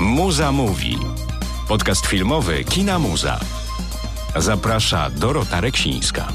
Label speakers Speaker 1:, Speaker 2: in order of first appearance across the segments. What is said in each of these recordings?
Speaker 1: Muza mówi. Podcast filmowy Kina Muza. Zaprasza Dorota Reksińska.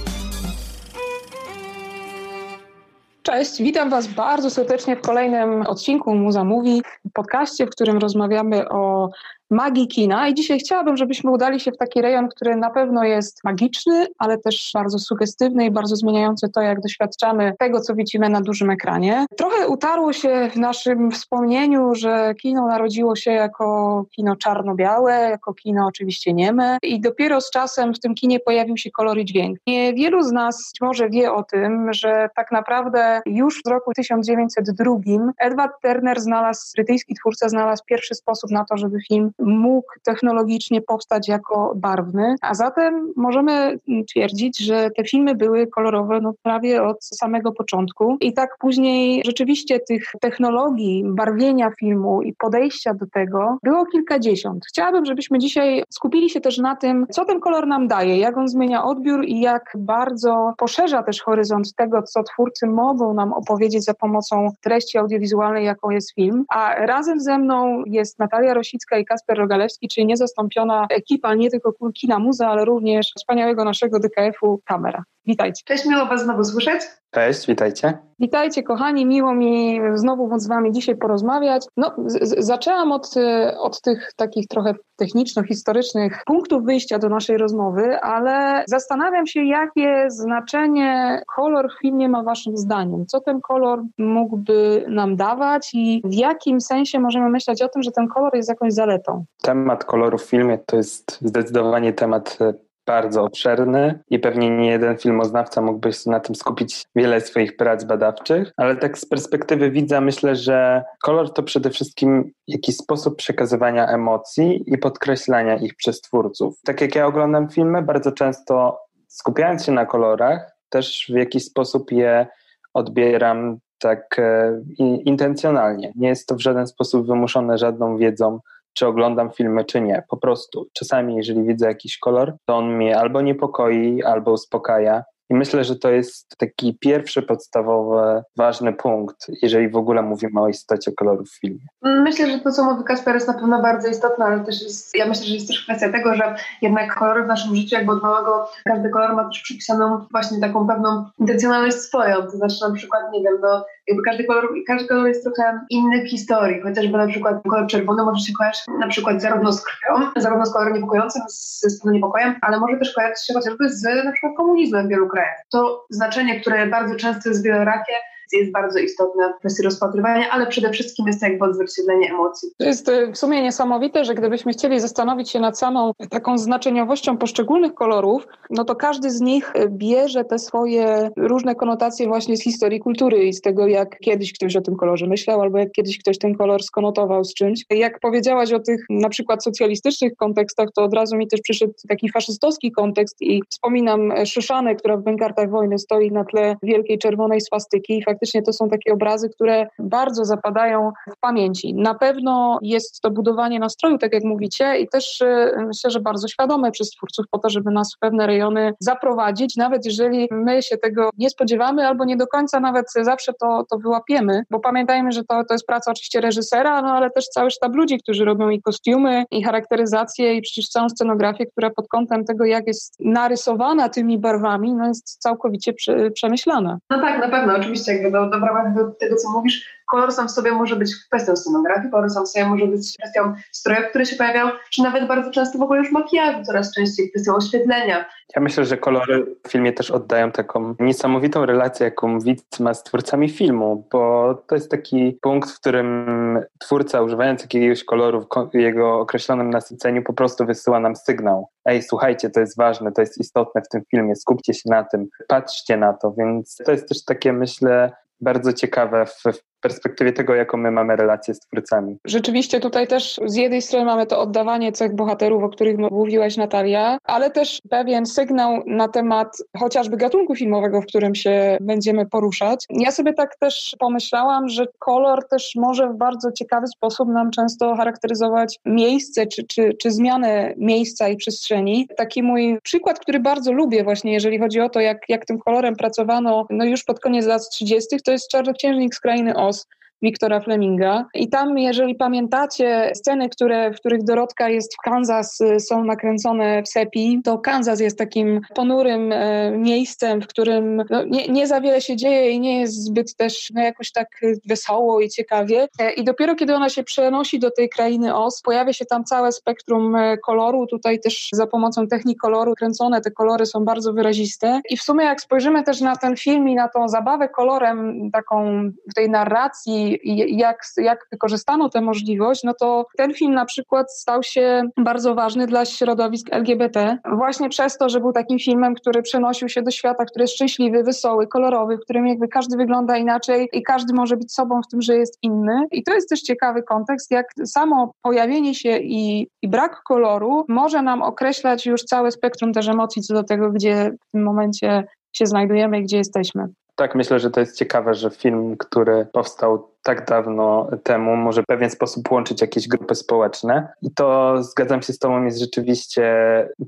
Speaker 2: Cześć, witam Was bardzo serdecznie w kolejnym odcinku Muza Mówi, podcaście, w którym rozmawiamy o magii kina i dzisiaj chciałabym, żebyśmy udali się w taki rejon, który na pewno jest magiczny, ale też bardzo sugestywny i bardzo zmieniający to, jak doświadczamy tego, co widzimy na dużym ekranie. Trochę utarło się w naszym wspomnieniu, że kino narodziło się jako kino czarno-białe, jako kino oczywiście nieme i dopiero z czasem w tym kinie pojawił się kolor i dźwięk. Wielu z nas może wie o tym, że tak naprawdę już w roku 1902 Edward Turner znalazł, brytyjski twórca znalazł pierwszy sposób na to, żeby film mógł technologicznie powstać jako barwny, a zatem możemy twierdzić, że te filmy były kolorowe no, prawie od samego początku i tak później rzeczywiście tych technologii barwienia filmu i podejścia do tego było kilkadziesiąt. Chciałabym, żebyśmy dzisiaj skupili się też na tym, co ten kolor nam daje, jak on zmienia odbiór i jak bardzo poszerza też horyzont tego, co twórcy mogą nam opowiedzieć za pomocą treści audiowizualnej, jaką jest film. A razem ze mną jest Natalia Rosicka i Kasper Kasper Rogalewski, czyli niezastąpiona ekipa nie tylko Kina Muza, ale również wspaniałego naszego DKF-u Kamera. Witajcie.
Speaker 3: Cześć, miło Was znowu słyszeć.
Speaker 4: Cześć, witajcie.
Speaker 2: Witajcie kochani, miło mi znowu móc z Wami dzisiaj porozmawiać. No, z- zaczęłam od, y, od tych takich trochę techniczno-historycznych punktów wyjścia do naszej rozmowy, ale zastanawiam się, jakie znaczenie kolor w filmie ma Waszym zdaniem. Co ten kolor mógłby nam dawać i w jakim sensie możemy myśleć o tym, że ten kolor jest jakąś zaletą?
Speaker 4: Temat koloru w filmie to jest zdecydowanie temat e, bardzo obszerny i pewnie nie jeden filmoznawca mógłby na tym skupić wiele swoich prac badawczych, ale tak z perspektywy widza myślę, że kolor to przede wszystkim jakiś sposób przekazywania emocji i podkreślania ich przez twórców. Tak jak ja oglądam filmy, bardzo często skupiając się na kolorach, też w jakiś sposób je odbieram tak e, intencjonalnie. Nie jest to w żaden sposób wymuszone żadną wiedzą czy oglądam filmy, czy nie. Po prostu czasami, jeżeli widzę jakiś kolor, to on mnie albo niepokoi, albo uspokaja. I myślę, że to jest taki pierwszy podstawowy, ważny punkt, jeżeli w ogóle mówimy o istocie koloru w filmie.
Speaker 3: Myślę, że to, co mówi Kasper, jest na pewno bardzo istotne, ale też jest, ja myślę, że jest też kwestia tego, że jednak kolory w naszym życiu, jakby od małego, każdy kolor ma też przypisaną właśnie taką pewną intencjonalność swoją. To znaczy na przykład, nie wiem, no jakby każdy kolor, każdy kolor jest trochę inny w historii, chociażby na przykład kolor czerwony może się kojarzyć na przykład zarówno z krwią, zarówno z kolorem niepokojącym, ze stanu niepokojem, ale może też kojarzyć się chociażby z na przykład komunizmem w wielu krajach. To znaczenie, które bardzo często jest wielorakie, jest bardzo istotne w kwestii rozpatrywania, ale przede wszystkim jest to jakby odzwierciedlenie emocji.
Speaker 2: To jest e, w sumie niesamowite, że gdybyśmy chcieli zastanowić się nad samą taką znaczeniowością poszczególnych kolorów, no to każdy z nich e, bierze te swoje różne konotacje właśnie z historii kultury i z tego, jak kiedyś ktoś o tym kolorze myślał, albo jak kiedyś ktoś ten kolor skonotował z czymś. Jak powiedziałaś o tych na przykład socjalistycznych kontekstach, to od razu mi też przyszedł taki faszystowski kontekst i wspominam Szyszanę, która w Bękartach Wojny stoi na tle wielkiej czerwonej swastyki i faktycznie to są takie obrazy, które bardzo zapadają w pamięci. Na pewno jest to budowanie nastroju, tak jak mówicie, i też y, myślę, że bardzo świadome przez twórców po to, żeby nas w pewne rejony zaprowadzić, nawet jeżeli my się tego nie spodziewamy albo nie do końca nawet zawsze to, to wyłapiemy, bo pamiętajmy, że to, to jest praca oczywiście reżysera, no ale też cały sztab ludzi, którzy robią i kostiumy, i charakteryzację, i przecież całą scenografię, która pod kątem tego, jak jest narysowana tymi barwami, no jest całkowicie prze, przemyślana.
Speaker 3: No tak, na pewno, oczywiście jakby do, w ramach tego, co mówisz, kolor sam w sobie może być kwestią scenografii, kolor sam w sobie może być kwestią strojów, które się pojawiają, czy nawet bardzo często w ogóle już makijażu, coraz częściej kwestią oświetlenia.
Speaker 4: Ja myślę, że kolory w filmie też oddają taką niesamowitą relację, jaką widz ma z twórcami filmu, bo to jest taki punkt, w którym twórca używając jakiegoś koloru w jego określonym nasyceniu po prostu wysyła nam sygnał. Ej, słuchajcie, to jest ważne, to jest istotne w tym filmie, skupcie się na tym, patrzcie na to, więc to jest też takie, myślę, bardzo ciekawe w, w perspektywie tego, jaką my mamy relację z twórcami.
Speaker 2: Rzeczywiście tutaj też z jednej strony mamy to oddawanie cech bohaterów, o których mówiłaś Natalia, ale też pewien sygnał na temat chociażby gatunku filmowego, w którym się będziemy poruszać. Ja sobie tak też pomyślałam, że kolor też może w bardzo ciekawy sposób nam często charakteryzować miejsce czy, czy, czy zmianę miejsca i przestrzeni. Taki mój przykład, który bardzo lubię właśnie, jeżeli chodzi o to, jak, jak tym kolorem pracowano no już pod koniec lat 30., to jest Czarnoksiężnik z Krainy Oz Wiktora Fleminga. I tam, jeżeli pamiętacie sceny, które, w których Dorotka jest w Kansas, y, są nakręcone w Sepi, to Kansas jest takim ponurym e, miejscem, w którym no, nie, nie za wiele się dzieje i nie jest zbyt też no, jakoś tak wesoło i ciekawie. E, I dopiero kiedy ona się przenosi do tej krainy Oz, pojawia się tam całe spektrum e, koloru. Tutaj też za pomocą technik koloru kręcone te kolory są bardzo wyraziste. I w sumie jak spojrzymy też na ten film i na tą zabawę kolorem, taką w tej narracji, jak, jak wykorzystano tę możliwość, no to ten film na przykład stał się bardzo ważny dla środowisk LGBT. Właśnie przez to, że był takim filmem, który przenosił się do świata, który jest szczęśliwy, wesoły, kolorowy, w którym jakby każdy wygląda inaczej i każdy może być sobą w tym, że jest inny. I to jest też ciekawy kontekst, jak samo pojawienie się i, i brak koloru może nam określać już całe spektrum też emocji co do tego, gdzie w tym momencie się znajdujemy i gdzie jesteśmy.
Speaker 4: Tak, myślę, że to jest ciekawe, że film, który powstał tak dawno temu, może w pewien sposób łączyć jakieś grupy społeczne. I to zgadzam się z Tobą, jest rzeczywiście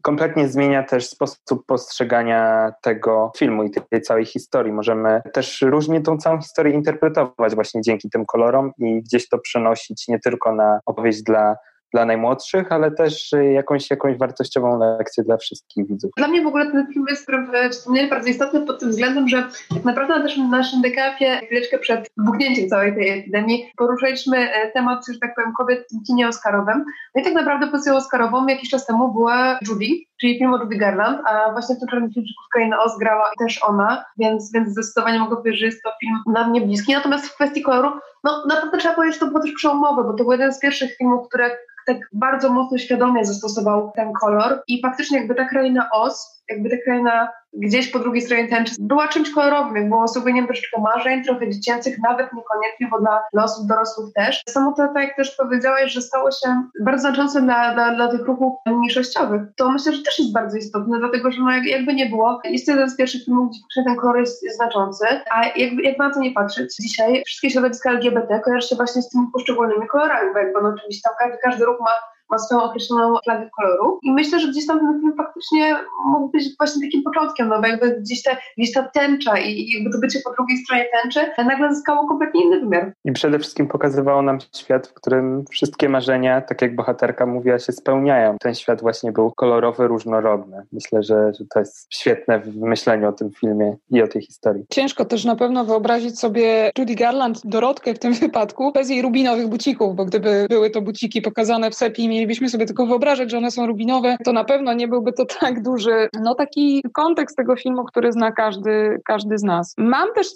Speaker 4: kompletnie zmienia też sposób postrzegania tego filmu i tej całej historii. Możemy też różnie tą całą historię interpretować właśnie dzięki tym kolorom i gdzieś to przenosić nie tylko na opowieść dla dla najmłodszych, ale też y, jakąś, jakąś wartościową lekcję dla wszystkich widzów.
Speaker 3: Dla mnie w ogóle ten film jest wspomnienie bardzo istotny pod tym względem, że tak naprawdę na naszym, dekapie chwileczkę przed wybuchnięciem całej tej epidemii poruszaliśmy e, temat, że tak powiem, kobiet w kinie oscarowym. No i tak naprawdę pozycją oscarową jakiś czas temu była Judy, czyli film o Garland, a właśnie w tym Czarnym w Krainy Oz grała też ona, więc, więc zdecydowanie mogę powiedzieć, że jest to film dla mnie bliski. Natomiast w kwestii koloru, no naprawdę trzeba powiedzieć, że to było też przełomowe, bo to był jeden z pierwszych filmów, które tak bardzo mocno świadomie zastosował ten kolor i faktycznie jakby ta kraina Oz, jakby ta kraina gdzieś po drugiej stronie tęczy była czymś kolorowym, jak było osłabieniem troszeczkę marzeń, trochę dziecięcych, nawet niekoniecznie, bo dla, osób dorosłych też. Samo to, tak jak też powiedziałeś, że stało się bardzo znaczące dla, dla, dla tych ruchów mniejszościowych, to myślę, że też jest bardzo istotne, dlatego że no jakby nie było, jest to jeden z pierwszych filmów, gdzie ten kolor jest, jest znaczący, a jakby, jakby na to nie patrzeć, dzisiaj wszystkie środowiska LGBT kojarzy się właśnie z tymi poszczególnymi kolorami, bo jakby no oczywiście tam każdy, każdy ruch ma ma swoją określoną flagę koloru. I myślę, że gdzieś tam ten film faktycznie mógł być właśnie takim początkiem, no bo jakby gdzieś ta, gdzieś ta tęcza i jakby to bycie po drugiej stronie tęczy nagle zyskało kompletnie inny wymiar.
Speaker 4: I przede wszystkim pokazywało nam świat, w którym wszystkie marzenia, tak jak bohaterka mówiła, się spełniają. Ten świat właśnie był kolorowy, różnorodny. Myślę, że, że to jest świetne w myśleniu o tym filmie i o tej historii.
Speaker 2: Ciężko też na pewno wyobrazić sobie Judy Garland, Dorotkę w tym wypadku, bez jej rubinowych bucików, bo gdyby były to buciki pokazane w sepi mielibyśmy sobie tylko wyobrażać, że one są rubinowe, to na pewno nie byłby to tak duży, no taki kontekst tego filmu, który zna każdy, każdy z nas. Mam też,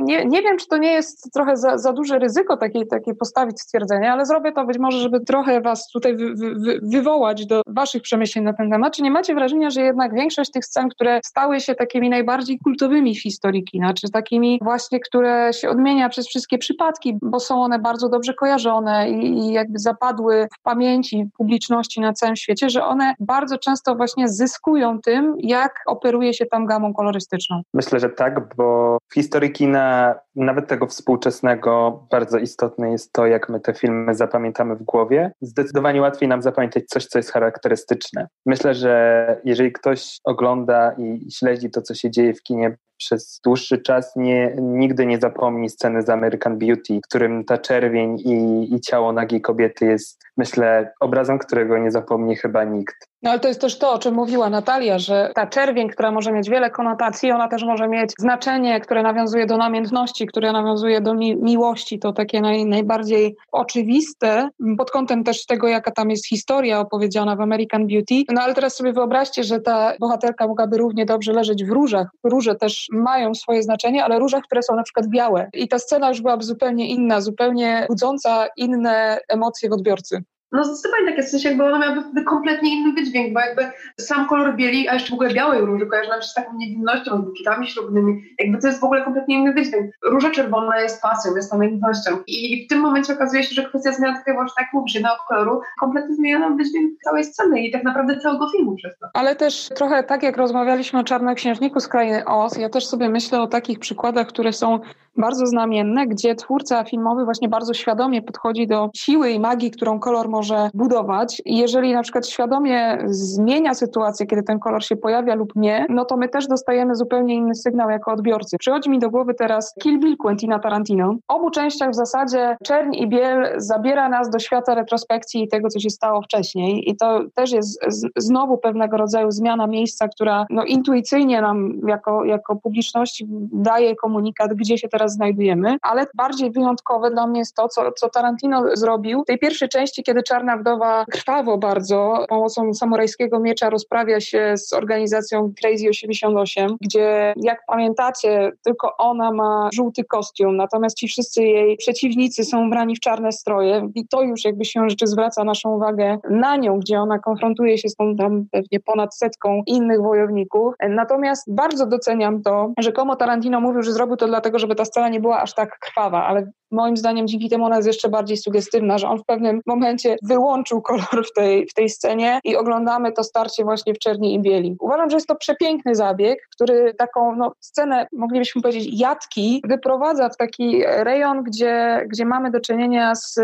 Speaker 2: nie, nie wiem, czy to nie jest trochę za, za duże ryzyko takie, takie postawić stwierdzenie, ale zrobię to być może, żeby trochę was tutaj wy, wy, wywołać do waszych przemyśleń na ten temat. Czy nie macie wrażenia, że jednak większość tych scen, które stały się takimi najbardziej kultowymi w historii kina, czy takimi właśnie, które się odmienia przez wszystkie przypadki, bo są one bardzo dobrze kojarzone i, i jakby zapadły w pamięci publiczności na całym świecie, że one bardzo często właśnie zyskują tym, jak operuje się tam gamą kolorystyczną.
Speaker 4: Myślę, że tak, bo w historii kina, nawet tego współczesnego, bardzo istotne jest to, jak my te filmy zapamiętamy w głowie. Zdecydowanie łatwiej nam zapamiętać coś, co jest charakterystyczne. Myślę, że jeżeli ktoś ogląda i śledzi to, co się dzieje w kinie przez dłuższy czas nie, nigdy nie zapomni sceny z American Beauty, w którym ta czerwień i, i ciało nagiej kobiety jest, myślę, obrazem, którego nie zapomni chyba nikt.
Speaker 2: No ale to jest też to, o czym mówiła Natalia, że ta czerwień, która może mieć wiele konotacji, ona też może mieć znaczenie, które nawiązuje do namiętności, które nawiązuje do mi miłości. To takie naj, najbardziej oczywiste pod kątem też tego, jaka tam jest historia opowiedziana w American Beauty. No ale teraz sobie wyobraźcie, że ta bohaterka mogłaby równie dobrze leżeć w różach. Róże też mają swoje znaczenie, ale różach, które są na przykład białe. I ta scena już byłaby zupełnie inna, zupełnie budząca inne emocje w odbiorcy.
Speaker 3: No zdecydowanie tak jest, w sensie jakby ona miałaby wtedy kompletnie inny wydźwięk, bo jakby sam kolor bieli, a jeszcze w ogóle białej róży kojarzy nam się z taką niewinnością, z bukitami ślubnymi, jakby to jest w ogóle kompletnie inny wydźwięk. Róża czerwona jest pasją, jest namiętnością i w tym momencie okazuje się, że kwestia zmiany takiego właśnie tak mówisz, jednego koloru kompletnie zmienia nam wydźwięk całej sceny i tak naprawdę całego filmu przez to.
Speaker 2: Ale też trochę tak jak rozmawialiśmy o Czarnoksiężniku z Krainy Oz, ja też sobie myślę o takich przykładach, które są bardzo znamienne, gdzie twórca filmowy właśnie bardzo świadomie podchodzi do siły i magii, którą kolor może budować. I jeżeli na przykład świadomie zmienia sytuację, kiedy ten kolor się pojawia lub nie, no to my też dostajemy zupełnie inny sygnał jako odbiorcy. Przychodzi mi do głowy teraz Kill Bill Quentina Tarantino. W obu częściach w zasadzie czerń i biel zabiera nas do świata retrospekcji i tego, co się stało wcześniej. I to też jest znowu pewnego rodzaju zmiana miejsca, która no, intuicyjnie nam jako, jako publiczność daje komunikat, gdzie się teraz znajdujemy, ale bardziej wyjątkowe dla mnie jest to, co, co Tarantino zrobił w tej pierwszej części, kiedy Czarna Wdowa krwawo bardzo pomocą samurajskiego miecza rozprawia się z organizacją Crazy 88, gdzie jak pamiętacie, tylko ona ma żółty kostium, natomiast ci wszyscy jej przeciwnicy są ubrani w czarne stroje i to już jakby się rzeczy zwraca naszą uwagę na nią, gdzie ona konfrontuje się z tą tam pewnie ponad setką innych wojowników. Natomiast bardzo doceniam to, że Komo Tarantino mówił, że zrobił to dlatego, żeby ta scena nie była aż tak krwawa, ale moim zdaniem dzięki temu ona jest jeszcze bardziej sugestywna, że on w pewnym momencie wyłączył kolor w tej, w tej scenie i oglądamy to starcie właśnie w czerni i bieli. Uważam, że jest to przepiękny zabieg, który taką no, scenę, moglibyśmy powiedzieć, jatki, wyprowadza w taki rejon, gdzie, gdzie mamy do czynienia z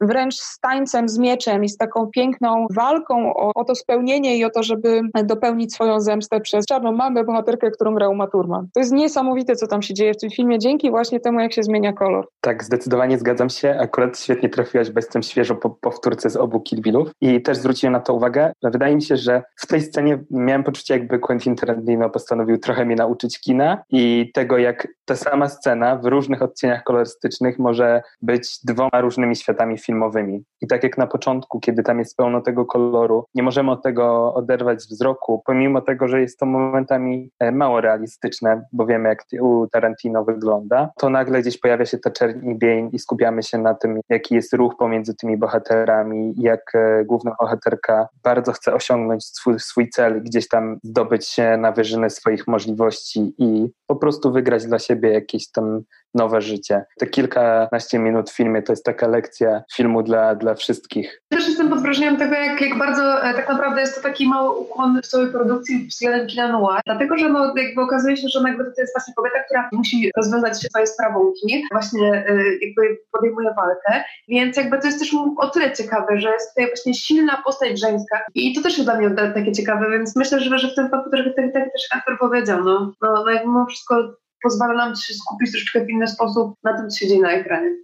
Speaker 2: wręcz z tańcem, z mieczem i z taką piękną walką o, o to spełnienie i o to, żeby dopełnić swoją zemstę przez czarną mamę, bohaterkę, którą grał Maturman. To jest niesamowite, co tam się dzieje w tym filmie, dzięki właśnie temu, jak się zmienia kolor.
Speaker 4: Tak, zdecydowanie zgadzam się. Akurat świetnie trafiłaś, bo jestem świeżo po powtórce z obu Kill Billów i też zwróciłem na to uwagę. Wydaje mi się, że w tej scenie miałem poczucie, jakby Quentin Tarantino postanowił trochę mnie nauczyć kina i tego, jak ta sama scena w różnych odcieniach kolorystycznych może być dwoma różnymi światami filmowymi. I tak jak na początku, kiedy tam jest pełno tego koloru, nie możemy od tego oderwać wzroku, pomimo tego, że jest to momentami e, mało realistyczne, bo wiemy, jak u Tarantino wygląda, to nagle gdzieś pojawia się ta czerń i bień i skupiamy się na tym, jaki jest ruch pomiędzy tymi bohaterami, jak e, główna bohaterka bardzo chce osiągnąć swój, swój cel, gdzieś tam zdobyć się na wyżyny swoich możliwości i po prostu wygrać dla siebie jakieś tam nowe życie. Te kilkanaście minut w filmie to jest taka lekcja filmu dla, dla wszystkich.
Speaker 3: Też jestem pod wrażeniem tego, jak, jak bardzo e, tak naprawdę jest to taki mały ukłon w całej produkcji w stylu kina noir, dlatego, że no, jakby okazuje się, że jakby to jest właśnie kobieta, która musi rozwiązać swoje sprawunki, właśnie e, jakby podejmuje walkę, więc jakby to jest też o tyle ciekawe, że jest tutaj właśnie silna postać żeńska i to też jest dla mnie takie ciekawe, więc myślę, że, że w tym wypadku tak, tak też aktor powiedział, no, no, no jakby mimo wszystko pozwala nam się skupić troszeczkę w inny sposób na tym, co się dzieje na ekranie.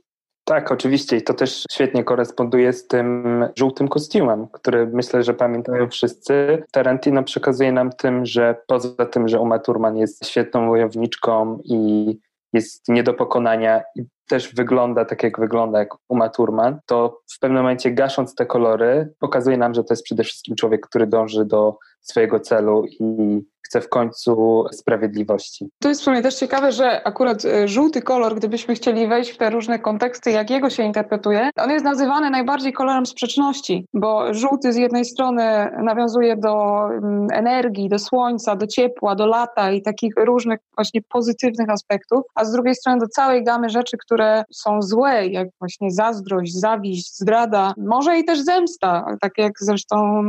Speaker 4: Tak, oczywiście i to też świetnie koresponduje z tym żółtym kostiumem, który myślę, że pamiętają wszyscy. Tarantino przekazuje nam tym, że poza tym, że Uma Thurman jest świetną wojowniczką i jest nie do pokonania i też wygląda tak, jak wygląda, jak Uma Thurman, to w pewnym momencie gasząc te kolory, pokazuje nam, że to jest przede wszystkim człowiek, który dąży do swojego celu i w końcu sprawiedliwości.
Speaker 2: To jest w sumie też ciekawe, że akurat e, żółty kolor, gdybyśmy chcieli wejść w te różne konteksty, jak jego się interpretuje, on jest nazywany najbardziej kolorem sprzeczności, bo żółty z jednej strony nawiązuje do mm, energii, do słońca, do ciepła, do lata i takich różnych właśnie pozytywnych aspektów, a z drugiej strony do całej gamy rzeczy, które są złe, jak właśnie zazdrość, zawiść, zdrada, może i też zemsta, tak jak zresztą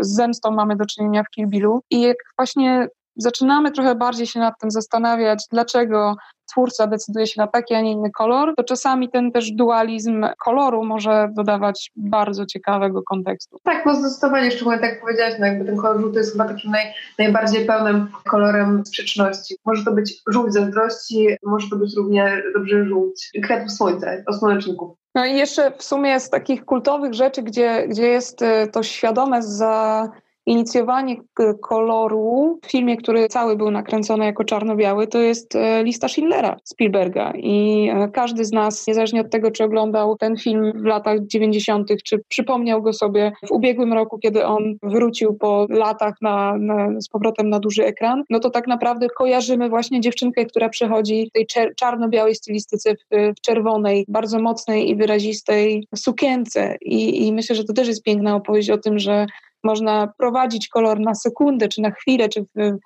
Speaker 2: z zemstą mamy do czynienia w Kill Billu i jak właśnie właśnie zaczynamy trochę bardziej się nad tym zastanawiać, dlaczego twórca decyduje się na taki, a nie inny kolor, to czasami ten też dualizm koloru może dodawać bardzo ciekawego kontekstu.
Speaker 3: Tak, no zdecydowanie, szczególnie tak jak powiedziałaś, no jakby ten kolor żółty jest chyba takim naj, najbardziej pełnym kolorem sprzeczności. Może to być żółć zazdrości, może to być równie dobrze żółć kwiatów słońca, osłoneczników.
Speaker 2: No i jeszcze w sumie z takich kultowych rzeczy, gdzie, gdzie jest e, to świadome za inicjowanie koloru w filmie, który cały był nakręcony jako czarno-biały, to jest e, lista Schindlera Spielberga. I e, każdy z nas, niezależnie od tego, czy oglądał ten film w latach 90., czy przypomniał go sobie w ubiegłym roku, kiedy on wrócił po latach na, na, z powrotem na duży ekran, no to tak naprawdę kojarzymy właśnie dziewczynkę, która przechodzi w tej czarno-białej stylistyce, w, w, czerwonej, bardzo mocnej i wyrazistej sukience. I, I myślę, że to też jest piękna opowieść o tym, że można prowadzić kolor na sekundę, czy na chwilę, czy w,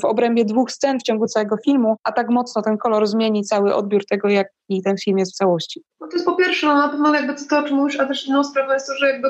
Speaker 2: w obrębie dwóch scen w ciągu całego filmu, a tak mocno ten kolor zmieni cały odbiór tego, jaki ten film jest w całości.
Speaker 3: No to jest po pierwsze, no na pewno jakby to, o czym mówisz, a też inną sprawą jest to, że jakby,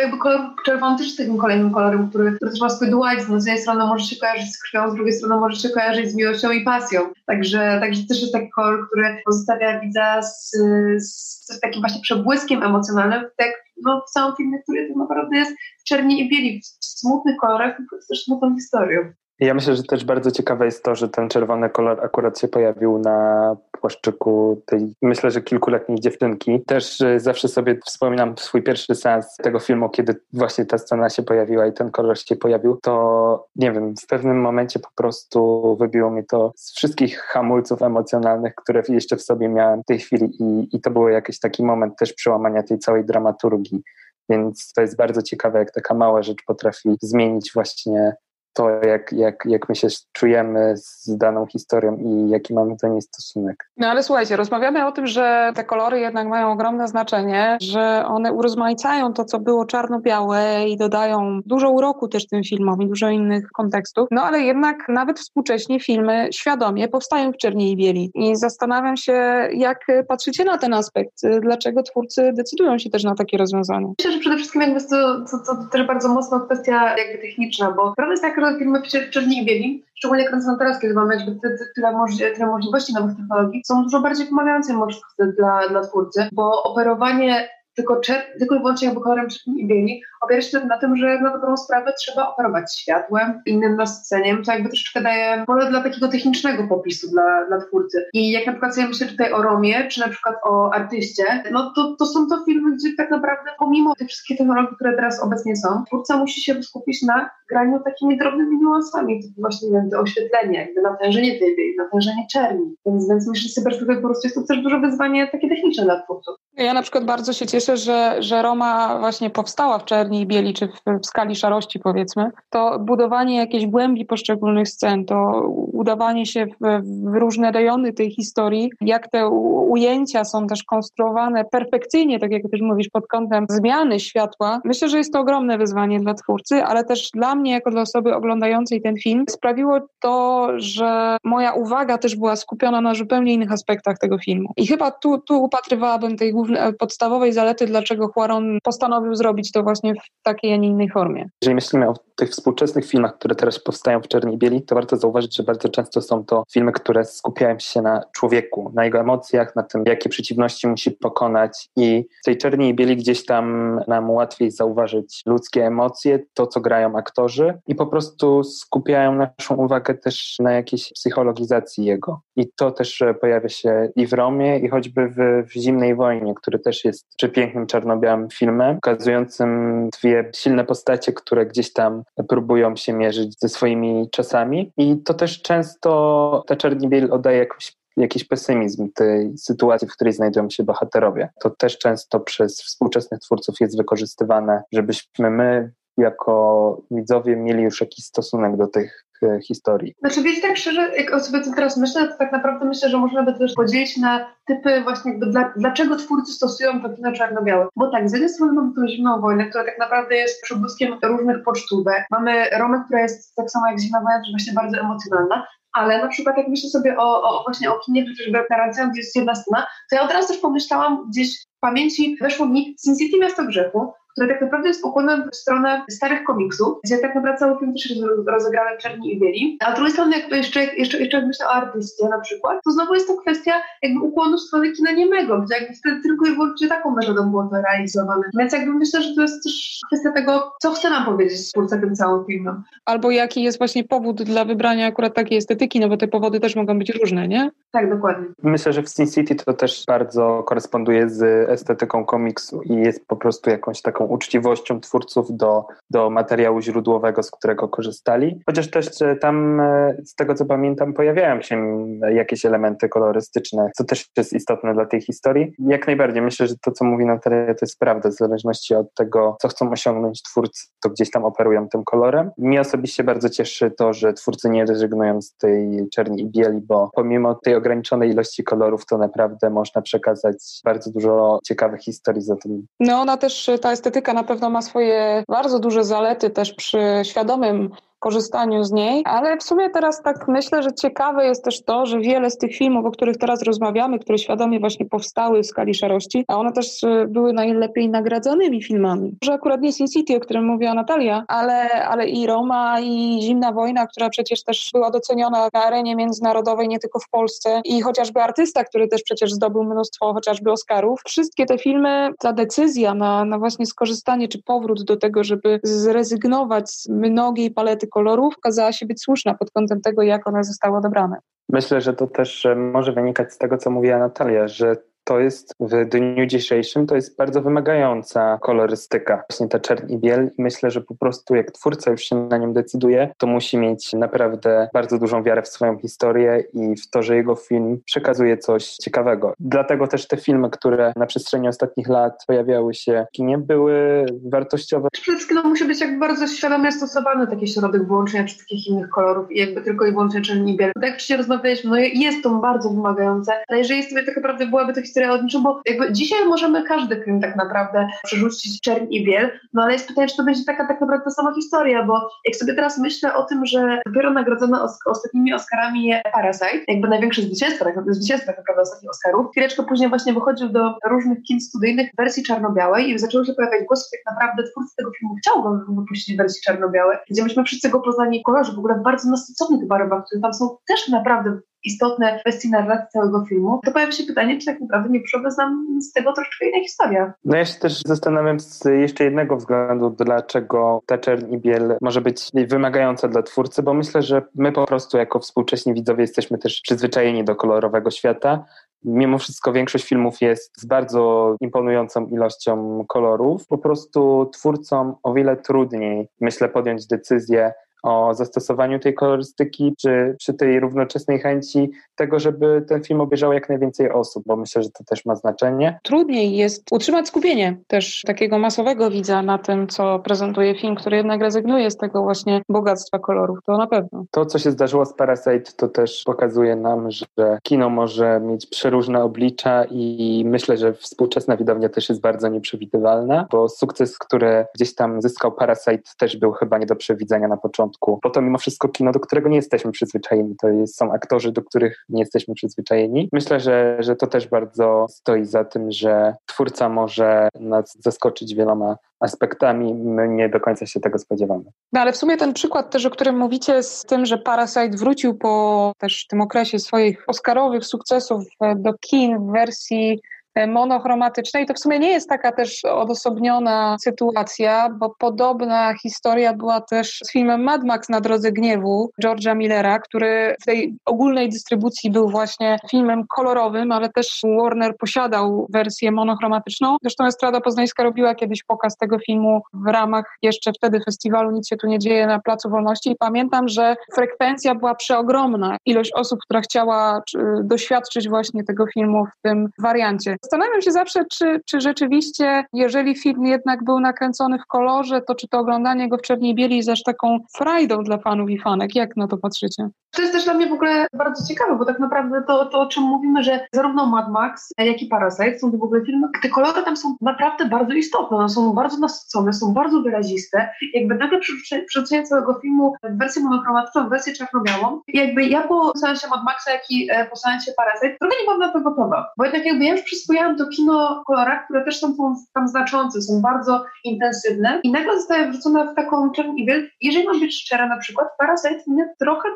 Speaker 3: jakby kolor czerwony też jest takim kolejnym kolorem, który, który też ma swój dualizm. No z jednej strony może się kojarzyć z krwią, z drugiej strony może się kojarzyć z miłością i pasją. Także, także też jest taki kolor, który pozostawia widza z, z takim właśnie przebłyskiem emocjonalnym, tak no, w całym filmie, który tak naprawdę jest w czerni i bieli, w smutnych kolorach, z też smutną historią.
Speaker 4: Ja myślę, że też bardzo ciekawe jest to, że ten czerwony kolor akurat się pojawił na płaszczyku tej, myślę, że kilkuletniej dziewczynki. Też e, zawsze sobie wspominam swój pierwszy sens tego filmu, kiedy właśnie ta scena się pojawiła i ten kolor się pojawił, to nie wiem, w pewnym momencie po prostu wybiło mi to z wszystkich hamulców emocjonalnych, które jeszcze w sobie miałem w tej chwili i, i to był jakiś taki moment też przełamania tej całej dramaturgii. Więc to jest bardzo ciekawe, jak taka mała rzecz potrafi zmienić właśnie to, jak, jak, jak my się czujemy z daną historią i jaki mamy do niej stosunek.
Speaker 2: No ale słuchajcie, rozmawiamy o tym, że te kolory jednak mają ogromne znaczenie, że one urozmaicają to, co było czarno-białe i dodają dużo uroku też tym filmom i dużo innych kontekstów. No ale jednak nawet współcześnie filmy świadomie powstają w czerni i bieli. I zastanawiam się, jak patrzycie na ten aspekt. Dlaczego twórcy decydują się też na takie rozwiązania?
Speaker 3: Myślę, że przede wszystkim jakby to, to, to też bardzo mocno kwestia jakby techniczna, bo prawda jest taka, że filmy w czerni i bieli, szczególnie kręcone teraz, kiedy mamy tyle, tyle, możliwości nowych technologii, są dużo bardziej pomagające dla, dla twórcy, bo operowanie tylko, tylko i wyłącznie jakby kolorem i bieli, opiera się na tym, że na dobrą sprawę trzeba operować światłem, innym nasyceniem, co jakby troszeczkę daje pole dla takiego technicznego popisu dla, dla twórcy. I jak na przykład sobie myślę tutaj o Romie, czy na przykład o artyście, no to, to są to filmy, gdzie tak naprawdę pomimo tych wszystkich technologii, które teraz obecnie są, twórca musi się skupić na graniu takimi drobnymi niuansami, typu właśnie jakby oświetlenie, jakby natężenie bieli, natężenie czerni. Więc, więc myślę, że perspektywy po prostu jest to też duże wyzwanie takie techniczne dla twórców.
Speaker 2: Ja na przykład bardzo się cieszę, że, że Roma właśnie powstała w czerni i bieli, czy w, w, skali szarości powiedzmy. To budowanie jakiejś głębi poszczególnych scen, to udawanie się w, w różne rejony tej historii, jak te ujęcia są też konstruowane perfekcyjnie, tak jak też mówisz, pod kątem zmiany światła. Myślę, że jest to ogromne wyzwanie dla twórcy, ale też dla mnie, jako dla osoby oglądającej ten film, sprawiło to, że moja uwaga też była skupiona na zupełnie innych aspektach tego filmu. I chyba tu, tu upatrywałabym tej głównej podstawowej zalety, dlaczego Huaron postanowił zrobić to właśnie w takiej, a nie innej formie.
Speaker 4: Jeżeli myślimy o tych współczesnych filmach, które teraz powstają w czerni bieli, to warto zauważyć, że bardzo często są to filmy, które skupiają się na człowieku, na jego emocjach, na tym, jakie przeciwności musi pokonać i w tej czerni i bieli gdzieś tam nam łatwiej zauważyć ludzkie emocje, to, co grają aktorzy i po prostu skupiają naszą uwagę też na jakiejś psychologizacji jego. I to też pojawia się i w Romie, i choćby w, w Zimnej Wojnie, który też jest przepięknym czarno-białym filmem, pokazującym dwie silne postacie, które gdzieś tam próbują się mierzyć ze swoimi czasami. I to też często ta Czerni-Biel oddaje jakoś jakiś pesymizm tej sytuacji, w której znajdują się bohaterowie. To też często przez współczesnych twórców jest wykorzystywane, żebyśmy my jako widzowie mieli już jakiś stosunek do tych historii.
Speaker 3: Znaczy wiecie, tak szczerze, jak o sobie teraz myślę, to tak naprawdę myślę, że można by też podzielić na typy właśnie jakby dla, dlaczego twórcy stosują to kino czarno-białe. Bo tak, z jednej strony mamy tą zimną wojnę, która tak naprawdę jest przebłyskiem różnych pocztówek. Mamy Romę, która jest tak samo jak zimna wojna, właśnie bardzo emocjonalna, ale na przykład jak myślę sobie o, o właśnie o kinie, chociażby Tarantino, gdzie jest jedna scena, to ja od razu też pomyślałam gdzieś w pamięci, weszło mi Sin City Miasto Grzechu, które tak naprawdę jest ukłonem w stronę starych komiksów, gdzie tak naprawdę cały film też jest rozegrany w czerni i bieli. A z drugiej strony, jakby jeszcze, jeszcze, jeszcze jak myślę o artyście na przykład, to znowu jest to kwestia jakby ukłonu w stronę kina niemego, gdzie jakby wtedy tylko i wyłącznie taką metodą było to realizowane. Więc jakby myślę, że to jest też kwestia tego, co chce nam powiedzieć twórca tym całym filmem.
Speaker 2: Albo jaki jest właśnie powód dla wybrania akurat takiej estetyki, no bo te powody też mogą być różne, nie?
Speaker 3: Tak, dokładnie.
Speaker 4: Myślę, że w Sin City to też bardzo koresponduje z estetyką komiksu i jest po prostu jakąś taką uczciwością twórców do, do materiału źródłowego, z którego korzystali. Chociaż też tam, e, z tego co pamiętam, pojawiają się jakieś elementy kolorystyczne, co też jest istotne dla tej historii. Jak najbardziej myślę, że to, co mówi Natalia, to jest prawda, w zależności od tego, co chcą osiągnąć twórcy, to gdzieś tam operują tym kolorem. Mnie osobiście bardzo cieszy to, że twórcy nie rezygnują z tej czerni i bieli, bo pomimo tej ograniczonej ilości kolorów, to naprawdę można przekazać bardzo dużo ciekawych historii za tym.
Speaker 2: No ona też, ta estetyka na pewno ma swoje bardzo duże zalety też przy świadomym korzystaniu z niej, ale w sumie teraz tak myślę, że ciekawe jest też to, że wiele z tych filmów, o których teraz rozmawiamy, które świadomie właśnie powstały w skali szarości, a one też e, były najlepiej nagradzanymi filmami. Że akurat nie Sin City, o którym mówiła Natalia, ale, ale i Roma, i Zimna Wojna, która przecież też była doceniona na arenie międzynarodowej, nie tylko w Polsce, i chociażby artysta, który też przecież zdobył mnóstwo chociażby Oscarów. Wszystkie te filmy, ta decyzja na, na właśnie skorzystanie czy powrót do tego, żeby zrezygnować z mnogiej palety kolorów, okazała się być słuszna pod kątem tego, jak one zostały odebrane.
Speaker 4: Myślę, że to też może wynikać z tego, co mówiła Natalia, że to jest w dniu dzisiejszym, to jest bardzo wymagająca kolorystyka, właśnie ta czerń i biel myślę, że po prostu jak twórca już się na nim decyduje, to musi mieć naprawdę bardzo dużą wiarę w swoją historię i w to, że jego film przekazuje coś ciekawego. Dlatego też te filmy, które na przestrzeni ostatnich lat pojawiały się w kinie, były wartościowe.
Speaker 3: Przede wszystkim no, musi być jakby bardzo świadomie stosowany taki środek wyłączenia czy takich innych kolorów i jakby tylko i wyłącznie czerń i biel. Tak jak wcześniej rozmawialiśmy, no jest to bardzo wymagające, ale jeżeli sobie tak naprawdę byłaby to historia bo jakby dzisiaj możemy każdy film tak naprawdę przerzucić czerń i biel, no ale jest pytanie, czy to będzie taka tak naprawdę ta sama historia, bo jak sobie teraz myślę o tym, że dopiero nagrodzona os ostatnimi Oscarami Parasite, jakby największe zwycięstwo, tak, zwycięstwo tak naprawdę ostatnich Oscarów, chwileczkę później właśnie wychodził do różnych kin studyjnych wersji czarno-białej i zaczęły się pojawiać głosy, tak naprawdę twórcy tego filmu chciał go wypuścić w wersji czarno-białej, gdzie myśmy wszyscy go poznali w kolorze, w ogóle w bardzo nasyconych barwach, które tam są też naprawdę istotne kwestie narracji całego filmu, to pojawia się pytanie, czy tak naprawdę nie przyszłoby nam z tego troszeczkę inna historia.
Speaker 4: No ja się też zastanawiam z jeszcze jednego względu, dlaczego ta czerń i biel może być wymagająca dla twórcy, bo myślę, że my po prostu jako współcześni widzowie jesteśmy też przyzwyczajeni do kolorowego świata, Mimo wszystko większość filmów jest z bardzo imponującą ilością kolorów. Po prostu twórcom o wiele trudniej, myślę, podjąć decyzję, o zastosowaniu tej kolorystyki, czy przy tej równoczesnej chęci tego, żeby ten film obejrzał jak najwięcej osób, bo myślę, że to też ma znaczenie.
Speaker 2: Trudniej jest utrzymać skupienie też takiego masowego widza na tym, co prezentuje film, który jednak rezygnuje z tego właśnie bogactwa kolorów, to na pewno.
Speaker 4: To, co się zdarzyło z Parasite, to też pokazuje nam, że kino może mieć przeróżne oblicza i myślę, że współczesna widownia też jest bardzo nieprzewidywalna, bo sukces, który gdzieś tam zyskał Parasite też był chyba nie do przewidzenia na początku początku, bo to mimo wszystko kino, do którego nie jesteśmy przyzwyczajeni. To jest, są aktorzy, do których nie jesteśmy przyzwyczajeni. Myślę, że, że to też bardzo stoi za tym, że twórca może nas zaskoczyć wieloma aspektami. My nie do końca się tego spodziewamy.
Speaker 2: No ale w sumie ten przykład też, o którym mówicie, z tym, że Parasite wrócił po też tym okresie swoich oscarowych sukcesów do kin w wersji E, monochromatycznej, to w sumie nie jest taka też odosobniona sytuacja, bo podobna historia była też z filmem Mad Max na drodze gniewu George'a Millera, który w tej ogólnej dystrybucji był właśnie filmem kolorowym, ale też Warner posiadał wersję monochromatyczną. Zresztą Estrada Poznańska robiła kiedyś pokaz tego filmu w ramach jeszcze wtedy festiwalu Nic się tu nie dzieje na Placu Wolności i pamiętam, że frekwencja była przeogromna. Ilość osób, która chciała doświadczyć właśnie tego filmu w tym wariancie. Zastanawiam się zawsze, czy, czy rzeczywiście, jeżeli film jednak był nakręcony w kolorze, to czy to oglądanie go w czerni bieli jest aż taką frajdą dla fanów i fanek? Jak na to patrzycie?
Speaker 3: To jest też dla mnie w ogóle bardzo ciekawe, bo tak naprawdę to, to o czym mówimy, że zarówno Mad Max, jak i Parasite są to w ogóle filmy, te kolory tam są naprawdę bardzo istotne, one są bardzo nasycone, są bardzo wyraziste. Jakby nagle przerzucenie całego filmu w wersję monochromatyczną, w wersję czarno-białą, jakby ja po seansie Mad Maxa, jak i e, po seansie Parasite trochę nie byłam na to gotowa, bo jednak jakby ja już przyswojałam to kino w kolorach, które też są tam znaczące, są bardzo intensywne i nagle zostaje wrzucona w taką biel. Jeżeli mam być szczera na przykład, Parasite mnie trochę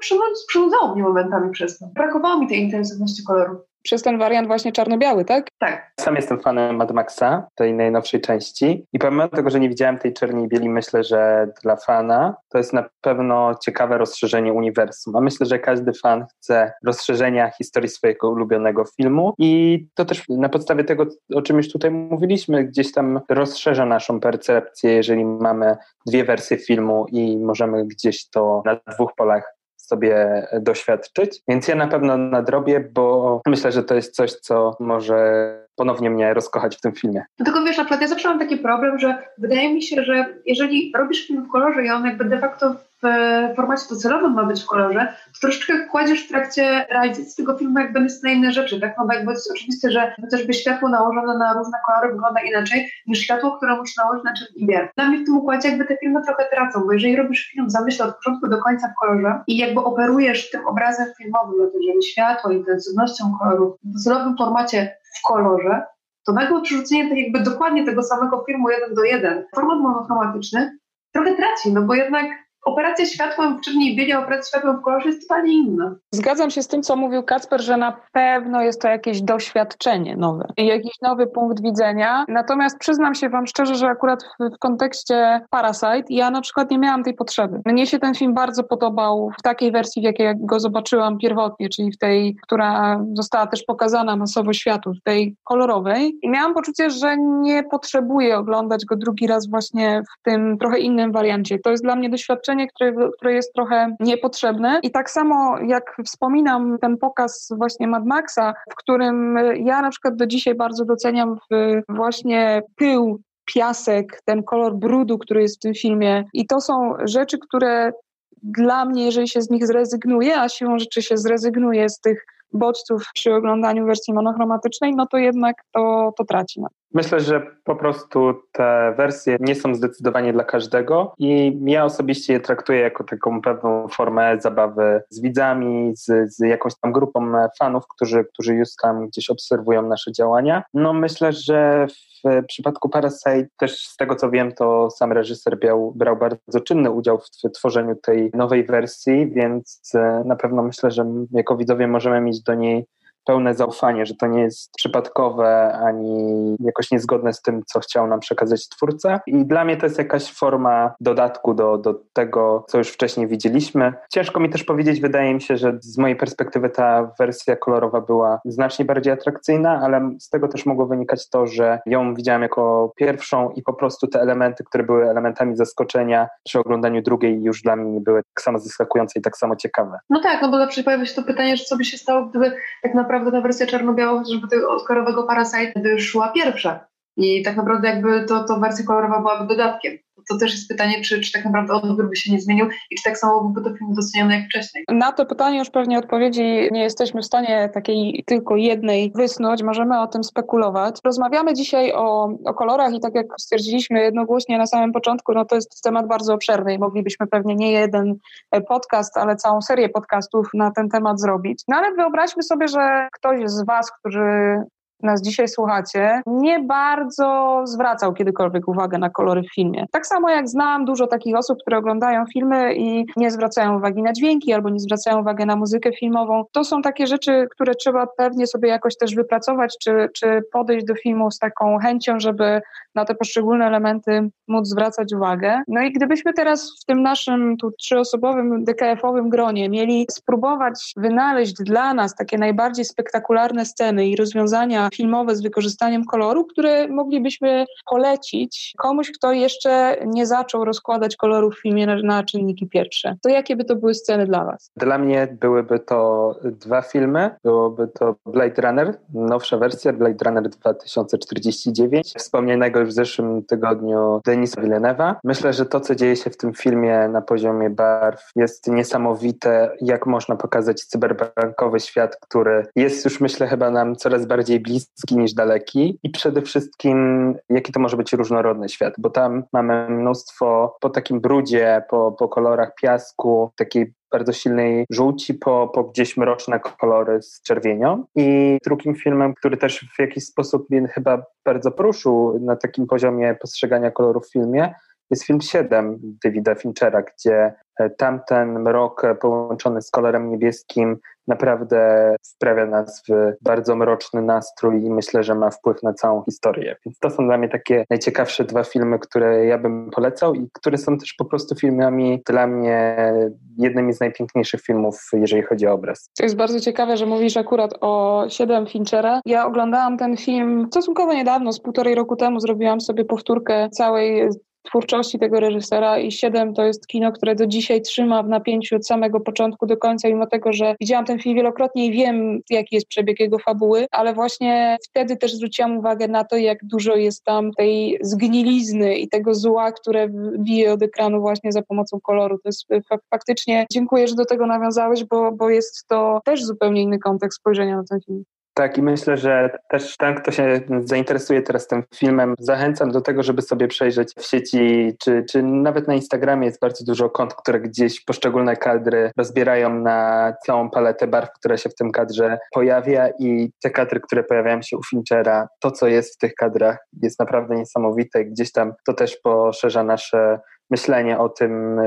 Speaker 3: przynudzało mnie momentami przez to. Brakowało mi tej intensywności kolorów
Speaker 2: przez ten wariant właśnie czarno-biały, tak?
Speaker 3: Tak.
Speaker 4: Sam jestem fanem Mad Maxa, tej najnowszej części i pomimo tego, że nie widziałem tej czerni i bieli, myślę, że dla fana to jest na pewno ciekawe rozszerzenie uniwersum, a myślę, że każdy fan chce rozszerzenia historii swojego ulubionego filmu i to też na podstawie tego, o czym już tutaj mówiliśmy, gdzieś tam rozszerza naszą percepcję, jeżeli mamy dwie wersje filmu i możemy gdzieś to na dwóch polach sobie doświadczyć. Więc ja na pewno nadrobię, bo myślę, że to jest coś, co może ponownie mnie rozkochać w tym filmie.
Speaker 3: No tylko wiesz, na przykład ja zawsze mam taki problem, że wydaje mi się, że jeżeli robisz film w kolorze i on jakby de facto formacie docelowym ma być w kolorze, to troszeczkę kładziesz w trakcie realizacji tego filmu jakby na inne rzeczy, tak? No bo jakby jest oczywiste, że chociażby światło nałożone na różne kolory wygląda inaczej niż światło, które musisz nałożyć na biel. Dla mnie w tym układzie jakby te filmy trochę tracą, bo jeżeli robisz film w zamyśle od początku do końca w kolorze i jakby operujesz tym obrazem filmowym, no to jeżeli światło, intensywnością kolorów w docelowym formacie w kolorze, to nagłe przerzucenie tak jakby dokładnie tego samego filmu jeden do jeden, format monochromatyczny, trochę traci, no bo jednak operacja światłem w czerni i bieli, operacja światłem w kolorze jest totalnie inna.
Speaker 2: Zgadzam się z tym, co mówił Kacper, że na pewno jest to jakieś doświadczenie nowe jakiś nowy punkt widzenia. Natomiast przyznam się Wam szczerze, że akurat w, w kontekście Parasite ja na przykład nie miałam tej potrzeby. Mnie się ten film bardzo podobał w takiej wersji, w jakiej go zobaczyłam pierwotnie, czyli w tej, która została też pokazana masowo światu, w tej kolorowej. I miałam poczucie, że nie potrzebuję oglądać go drugi raz właśnie w tym trochę innym wariancie. To jest dla mnie doświadczenie doświadczenie, które, które jest trochę niepotrzebne. I tak samo jak wspominam ten pokaz właśnie Mad Maxa, w którym ja na przykład do dzisiaj bardzo doceniam właśnie pył piasek, ten kolor brudu, który jest w tym filmie. I to są rzeczy, które dla mnie, jeżeli się z nich zrezygnuje, a siłą rzeczy się zrezygnuje z tych bodźców przy oglądaniu wersji monochromatycznej, no to jednak to, to traci.
Speaker 4: Myślę, że po prostu te wersje nie są zdecydowanie dla każdego i ja osobiście je traktuję jako taką pewną formę zabawy z widzami, z, z jakąś tam grupą fanów, którzy, którzy już tam gdzieś obserwują nasze działania. No myślę, że w przypadku Parasite też z tego co wiem, to sam reżyser brał, brał bardzo czynny udział w tworzeniu tej nowej wersji, więc e, na pewno myślę, że jako widzowie możemy mieć do niej pełne zaufanie, że to nie jest przypadkowe ani jakoś niezgodne z tym, co chciał nam przekazać twórca. I dla mnie to jest jakaś forma dodatku do, do tego, co już wcześniej widzieliśmy. Ciężko mi też powiedzieć, wydaje mi się, że z mojej perspektywy ta wersja kolorowa była znacznie bardziej atrakcyjna, ale z tego też mogło wynikać to, że ją widziałem jako pierwszą i po prostu te elementy, które były elementami zaskoczenia przy oglądaniu drugiej już dla mnie nie były tak samo zaskakujące i tak samo ciekawe.
Speaker 3: No tak, no bo zawsze pojawia się to pytanie, że co by się stało, gdyby tak naprawdę naprawdę ta wersja czarno-biała, chociażby tego odkorowego Parasite wyszła pierwsza. I tak naprawdę jakby to, to wersja kolorowa byłaby dodatkiem to też jest pytanie, czy, czy tak naprawdę odbiór by się nie zmienił i czy tak samo byłby to film doceniony jak wcześniej.
Speaker 2: Na to pytanie już pewnie odpowiedzi nie jesteśmy w stanie takiej tylko jednej wysnuć, możemy o tym spekulować. Rozmawiamy dzisiaj o, o kolorach i tak jak stwierdziliśmy jednogłośnie na samym początku, no to jest temat bardzo obszerny i moglibyśmy pewnie nie jeden podcast, ale całą serię podcastów na ten temat zrobić. No ale wyobraźmy sobie, że ktoś z Was, którzy nas dzisiaj słuchacie, nie bardzo zwracał kiedykolwiek uwagę na kolory w filmie. Tak samo jak znam dużo takich osób, które oglądają filmy i nie zwracają uwagi na dźwięki albo nie zwracają uwagi na muzykę filmową. To są takie rzeczy, które trzeba pewnie sobie jakoś też wypracować, czy, czy podejść do filmu z taką chęcią, żeby na te poszczególne elementy móc zwracać uwagę. No i gdybyśmy teraz w tym naszym tu trzyosobowym DKF-owym gronie mieli spróbować wynaleźć dla nas takie najbardziej spektakularne sceny i rozwiązania filmowe z wykorzystaniem koloru, które moglibyśmy polecić komuś, kto jeszcze nie zaczął rozkładać koloru w filmie na, na czynniki pierwsze. To jakie by to były sceny dla Was?
Speaker 4: Dla mnie byłyby to dwa filmy. Byłoby to Blade Runner, nowsza wersja Blade Runner 2049, wspomnianego już w zeszłym tygodniu Denisa Villeneuve'a. Myślę, że to, co dzieje się w tym filmie na poziomie barw jest niesamowite, jak można pokazać cyberbankowy świat, który jest już myślę chyba nam coraz bardziej bliski bliski niż daleki i przede wszystkim jaki to może być różnorodny świat, bo tam mamy mnóstwo po takim brudzie, po, po kolorach piasku, takiej bardzo silnej żółci po, po gdzieś mroczne kolory z czerwienią. I drugim filmem, który też w jakiś sposób mnie chyba bardzo poruszył na takim poziomie postrzegania kolorów w filmie, jest film 7 Davida Finchera, gdzie tamten mrok połączony z kolorem niebieskim naprawdę wprawia nas w bardzo mroczny nastrój i myślę, że ma wpływ na całą historię. Więc to są dla mnie takie najciekawsze dwa filmy, które ja bym polecał i które są też po prostu filmami dla mnie jednymi z najpiękniejszych filmów, jeżeli chodzi o obraz.
Speaker 2: To jest bardzo ciekawe, że mówisz akurat o Siedem Finchera. Ja oglądałam ten film stosunkowo niedawno, z półtorej roku temu zrobiłam sobie powtórkę całej twórczości tego reżysera i Siedem to jest kino, które do dzisiaj trzyma w napięciu od samego początku do końca, mimo tego, że widziałam ten film wielokrotnie i wiem, jaki jest przebieg jego fabuły, ale właśnie wtedy też zwróciłam uwagę na to, jak dużo jest tam tej zgnilizny i tego zła, które bije od ekranu właśnie za pomocą koloru. To jest faktycznie, dziękuję, że do tego nawiązałeś, bo, bo jest to też zupełnie inny kontekst spojrzenia na ten film.
Speaker 4: Tak, i myślę, że też ten, kto się zainteresuje teraz tym filmem, zachęcam do tego, żeby sobie przejrzeć w sieci, czy, czy nawet na Instagramie jest bardzo dużo kont, które gdzieś poszczególne kadry rozbierają na całą paletę barw, która się w tym kadrze pojawia i te kadry, które pojawiają się u Finchera, to co jest w tych kadrach jest naprawdę niesamowite. Gdzieś tam to też poszerza nasze myślenie o tym,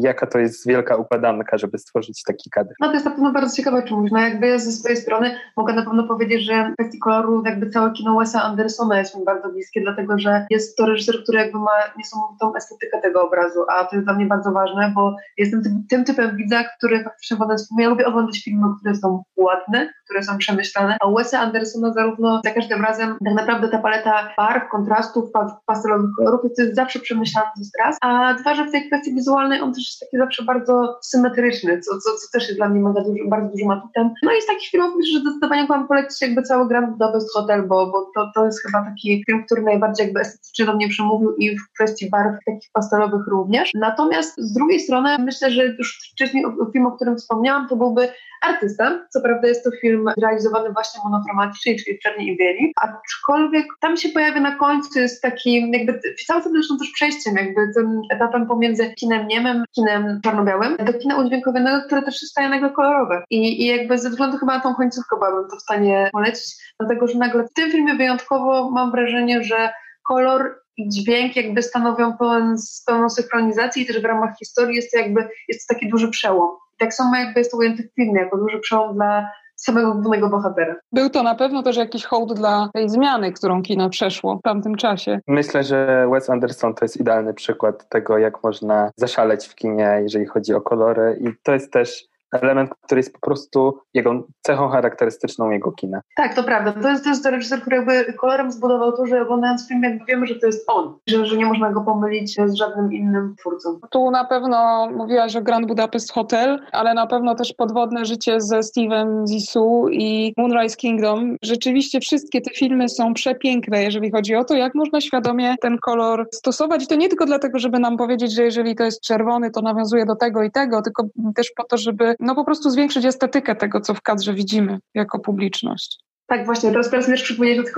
Speaker 4: jaka to jest wielka układanka, żeby stworzyć taki kadr.
Speaker 3: No to jest na pewno bardzo ciekawe, mówisz. No jakby ja ze swojej strony mogę na pewno powiedzieć, że w kwestii koloru jakby całe kino Wes'a Andersona jest mi bardzo bliskie, dlatego że jest to reżyser, który jakby ma niesamowitą estetykę tego obrazu, a to jest dla mnie bardzo ważne, bo jestem tym, tym typem widza, który faktycznie wodę ja lubię oglądać filmy, które są ładne, które są przemyślane, a Wes'a Andersona zarówno za każdym razem tak naprawdę ta paleta barw, kontrastów, pastelowych kolorów jest zawsze przemyślana z raz, a dwa, że w tej kwestii wizualnej on też jest taki zawsze bardzo symetryczny, co, co, co też jest dla mnie mega duży, bardzo dużym atutem. No i z takich filmów myślę, że zdecydowanie mam polecić jakby cały Grand Budapest Hotel, bo, bo to, to jest chyba taki film, który najbardziej jakby estetycznie do mnie przemówił i w kwestii barw takich pastelowych również. Natomiast z drugiej strony myślę, że już wcześniej film, o którym wspomniałam, to byłby Artysta. Co prawda jest to film realizowany właśnie monochromatycznie, czyli w czerni i bieli, aczkolwiek tam się pojawia na końcu, jest taki jakby, cały film zresztą też przejściem, jakby tym etapem pomiędzy kinem niemym, kinem czarno-białym, do kina udźwiękowionego, które też jest nagle kolorowe. I, I jakby ze względu chyba na tą końcówkę byłabym to w stanie polecić, dlatego że nagle w tym filmie wyjątkowo mam wrażenie, że kolor i dźwięk jakby stanowią pełen, pełną synchronizację i też w ramach historii jest to jakby jest to taki duży przełom. I tak samo jakby jest to ujęte w filmie, jako duży przełom dla samego głównego bohatera.
Speaker 2: Był to na pewno też jakiś hołd dla tej zmiany, którą kino przeszło w tamtym czasie.
Speaker 4: Myślę, że Wes Anderson to jest idealny przykład tego, jak można zaszaleć w kinie, jeżeli chodzi o kolory i to jest też element, który jest po prostu jego cechą charakterystyczną jego kina.
Speaker 3: Tak, to prawda. To jest, to jest reżyser, który jakby kolorem zbudował to, że oglądając film jakby wiemy, że to jest on, że, że nie można go pomylić z żadnym innym twórcą.
Speaker 2: Tu na pewno mówiłaś o Grand Budapest Hotel, ale na pewno też Podwodne życie ze Steven Zissou i Moonrise Kingdom. Rzeczywiście wszystkie te filmy są przepiękne, jeżeli chodzi o to, jak można świadomie ten kolor stosować i to nie tylko dlatego, żeby nam powiedzieć, że jeżeli to jest czerwony, to nawiązuje do tego i tego, tylko też po to, żeby no po prostu zwiększyć estetykę tego, co w kadrze widzimy jako publiczność.
Speaker 3: Tak, właśnie. Teraz teraz też przypomnieć o tych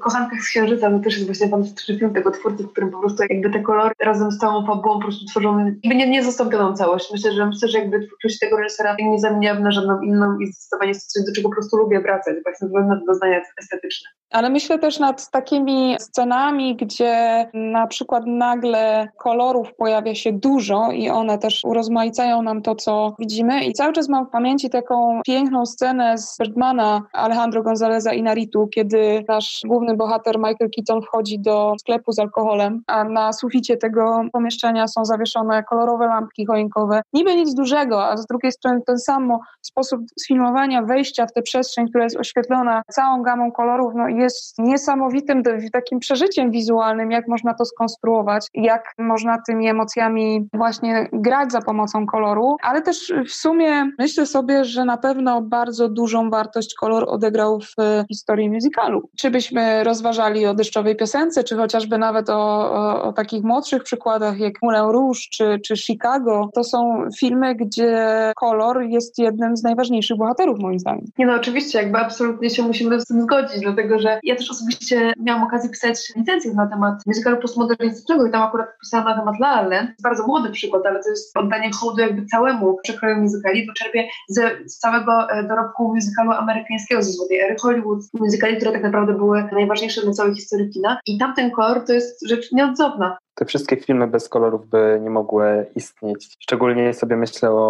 Speaker 3: kochankach z Księżyca, to też jest właśnie fantastyczny film tego twórcy, w którym po prostu jakby te kolory razem z całą fabułą po prostu tworzą jakby nie, niezastąpioną całość. Myślę, że myślę, że jakby twórczość tego reżysera nie zamieniałabym na żadną inną i zdecydowanie jest coś, do czego po prostu lubię wracać, właśnie ze względu na doznania estetyczne.
Speaker 2: Ale myślę też nad takimi scenami, gdzie na przykład nagle kolorów pojawia się dużo i one też urozmaicają nam to, co widzimy. I cały czas mam w pamięci taką piękną scenę z Birdmana Alejandro Gonzaleza Inaritu, kiedy nasz główny bohater Michael Keaton wchodzi do sklepu z alkoholem, a na suficie tego pomieszczenia są zawieszone kolorowe lampki choinkowe. Niby nic dużego, a z drugiej strony ten sam sposób sfilmowania wejścia w tę przestrzeń, która jest oświetlona całą gamą kolorów, no jest niesamowitym takim przeżyciem wizualnym, jak można to skonstruować, jak można tymi emocjami właśnie grać za pomocą koloru, ale też w sumie myślę sobie, że na pewno bardzo dużą wartość kolor odegrał w historii musicalu. Czy byśmy rozważali o deszczowej piosence, czy chociażby nawet o, o, o takich młodszych przykładach jak Moulin Rouge czy, czy Chicago, to są filmy, gdzie kolor jest jednym z najważniejszych bohaterów moim zdaniem.
Speaker 3: Nie no, oczywiście, jakby absolutnie się musimy z tym zgodzić, dlatego że ja też osobiście miałam okazję pisać licencję na temat musicalu postmodernistycznego i tam akurat pisałam na temat La La Land. Bardzo młody przykład, ale to jest oddanie hołdu jakby całemu przekroju musicali, bo czerpię z, z całego e, dorobku musicalu amerykańskiego ze złotej ery Hollywood, musicali, które tak naprawdę były najważniejsze dla całej historii kina. I tamten kolor to jest rzecz nieodzowna
Speaker 4: te wszystkie filmy bez kolorów by nie mogły istnieć. Szczególnie sobie myślę o,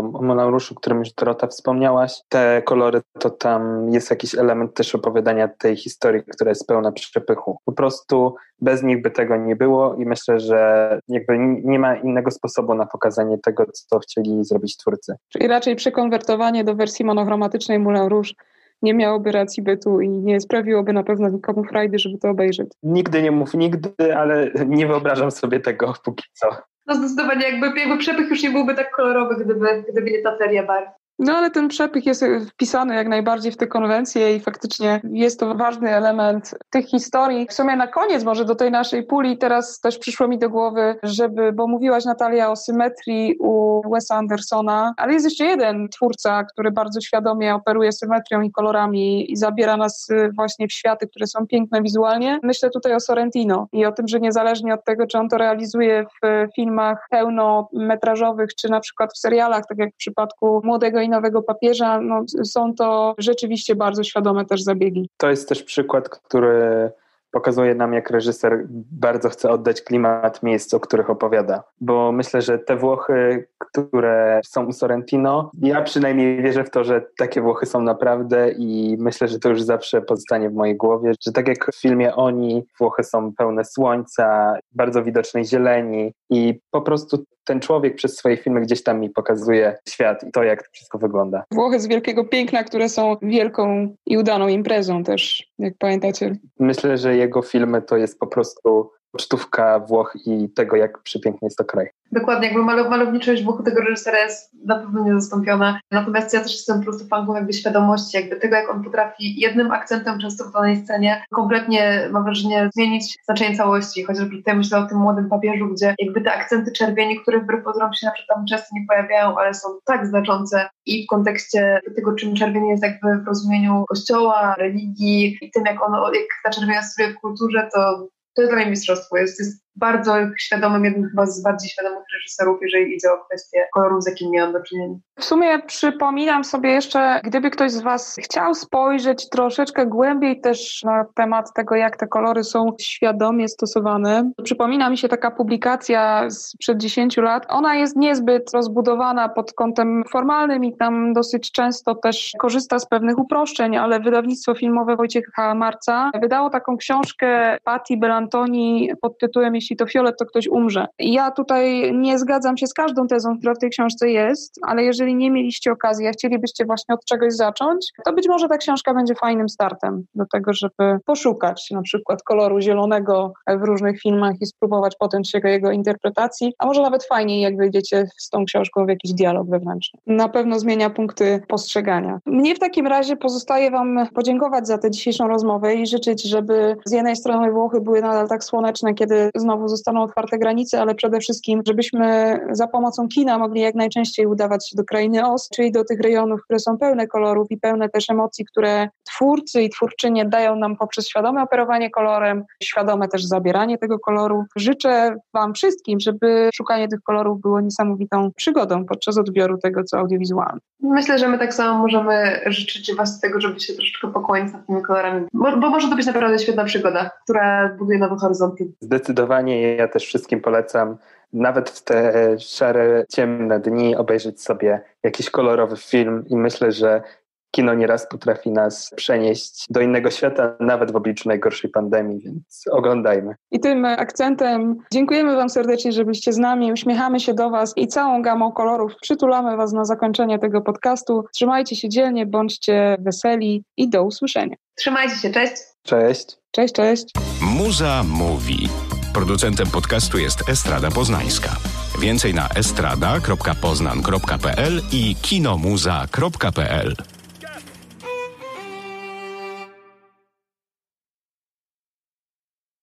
Speaker 4: o którym już Dorota wspomniałaś. Te kolory to tam jest jakiś element też opowiadania tej historii, która jest pełna przepychu. Po prostu bez nich by tego nie było i myślę, że jakby nie ma innego sposobu na pokazanie tego, co chcieli zrobić twórcy.
Speaker 2: Czyli raczej przekonwertowanie do wersji monochromatycznej Moulin Rouge nie miałoby racji bytu i nie sprawiłoby na pewno nikomu frajdy, żeby to obejrzeć.
Speaker 4: Nigdy nie mów nigdy, ale nie wyobrażam sobie tego póki co.
Speaker 3: No zdecydowanie, jakby, jakby przepych już nie byłby tak kolorowy, gdyby, gdyby nie ta seria barw.
Speaker 2: No ale ten przepych jest wpisany jak najbardziej w te konwencje i faktycznie jest to ważny element tych historii. W sumie na koniec może do tej naszej puli teraz też przyszło mi do głowy, żeby, bo mówiłaś Natalia o symetrii u Wesa Andersona, ale jest jeszcze jeden twórca, który bardzo świadomie operuje symetrią i kolorami i zabiera nas właśnie w światy, które są piękne wizualnie. Myślę tutaj o Sorrentino i o tym, że niezależnie od tego, czy on to realizuje w filmach pełnometrażowych, czy na przykład w serialach, tak jak w przypadku Młodego i nowego papieża, no, są to rzeczywiście bardzo świadome też zabiegi.
Speaker 4: To jest też przykład, który pokazuje nam, jak reżyser bardzo chce oddać klimat miejsc, o których opowiada. Bo myślę, że te Włochy, które są u Sorrentino, ja przynajmniej wierzę w to, że takie Włochy są naprawdę i myślę, że to już zawsze pozostanie w mojej głowie, że tak jak w filmie Oni, Włochy są pełne słońca, bardzo widocznej zieleni i po prostu ten człowiek przez swoje filmy gdzieś tam mi pokazuje świat i to, jak to wszystko wygląda.
Speaker 2: Włochy z wielkiego piękna, które są wielką i udaną imprezą też, jak pamiętacie.
Speaker 4: Myślę, że jego filmy to jest po prostu pocztówka Włoch i tego, jak przepiękny jest to kraj.
Speaker 3: Dokładnie, jakby malo, malowniczość Włochu tego reżysera jest na pewno niezastąpiona. Natomiast ja też jestem po prostu fanką jakby świadomości, jakby tego, jak on potrafi jednym akcentem często w danej scenie kompletnie, mam wrażenie, zmienić znaczenie całości. Chociażby tutaj myślę o tym młodym papieżu, gdzie jakby te akcenty czerwieni, które wbrew pozorom się na przykład tam często nie pojawiają, ale są tak znaczące i w kontekście tego, czym czerwień jest jakby w rozumieniu kościoła, religii i tym, jak ono, jak ta czerwienia sobie w kulturze, to to jest dla mnie bardzo świadomym, jednym chyba z bardziej świadomych reżyserów, jeżeli idzie o kwestię kolorów, z jakim miałam do czynienia.
Speaker 2: W sumie przypominam sobie jeszcze, gdyby ktoś z Was chciał spojrzeć troszeczkę głębiej też na temat tego, jak te kolory są świadomie stosowane. Przypomina mi się taka publikacja sprzed 10 lat. Ona jest niezbyt rozbudowana pod kątem formalnym i tam dosyć często też korzysta z pewnych uproszczeń, ale wydawnictwo filmowe Wojciecha Marca wydało taką książkę Patti Belantoni pod tytułem jeśli to fiolet, to ktoś umrze. Ja tutaj nie zgadzam się z każdą tezą, która w tej książce jest, ale jeżeli nie mieliście okazji, a chcielibyście właśnie od czegoś zacząć, to być może ta książka będzie fajnym startem do tego, żeby poszukać na przykład koloru zielonego w różnych filmach i spróbować potem się jego interpretacji, a może nawet fajniej, jak wyjdziecie z tą książką w jakiś dialog wewnętrzny. Na pewno zmienia punkty postrzegania. Mnie w takim razie pozostaje Wam podziękować za tę dzisiejszą rozmowę i życzyć, żeby z jednej strony Włochy były nadal tak słoneczne, kiedy znowu znowu zostaną otwarte granice, ale przede wszystkim, żebyśmy za pomocą kina mogli jak najczęściej udawać się do krainy OS, czyli do tych rejonów, które są pełne kolorów i pełne też emocji, które twórcy i twórczynie dają nam poprzez świadome operowanie kolorem, świadome też zabieranie tego koloru. Życzę Wam wszystkim, żeby szukanie tych kolorów było niesamowitą przygodą podczas odbioru tego, co audiowizualne.
Speaker 3: Myślę, że my tak samo możemy życzyć Was tego, żeby się troszeczkę pokłonić nad tymi kolorami, bo, bo może to być naprawdę świetna przygoda, która buduje nowe horyzonty.
Speaker 4: Zdecydowanie zdecydowanie ja też wszystkim polecam nawet w te szare, ciemne dni obejrzeć sobie jakiś kolorowy film i myślę, że kino nieraz potrafi nas przenieść do innego świata, nawet w obliczu najgorszej pandemii, więc oglądajmy.
Speaker 2: I tym akcentem dziękujemy Wam serdecznie, że byliście z nami, uśmiechamy się do Was i całą gamą kolorów przytulamy Was na zakończenie tego podcastu. Trzymajcie się dzielnie, bądźcie weseli i do usłyszenia.
Speaker 3: Trzymajcie się, cześć.
Speaker 4: Cześć.
Speaker 2: Cześć, cześć.
Speaker 1: Muza mówi. Producentem podcastu jest Estrada Poznańska. Więcej na estrada.poznan.pl i kinomuza.pl.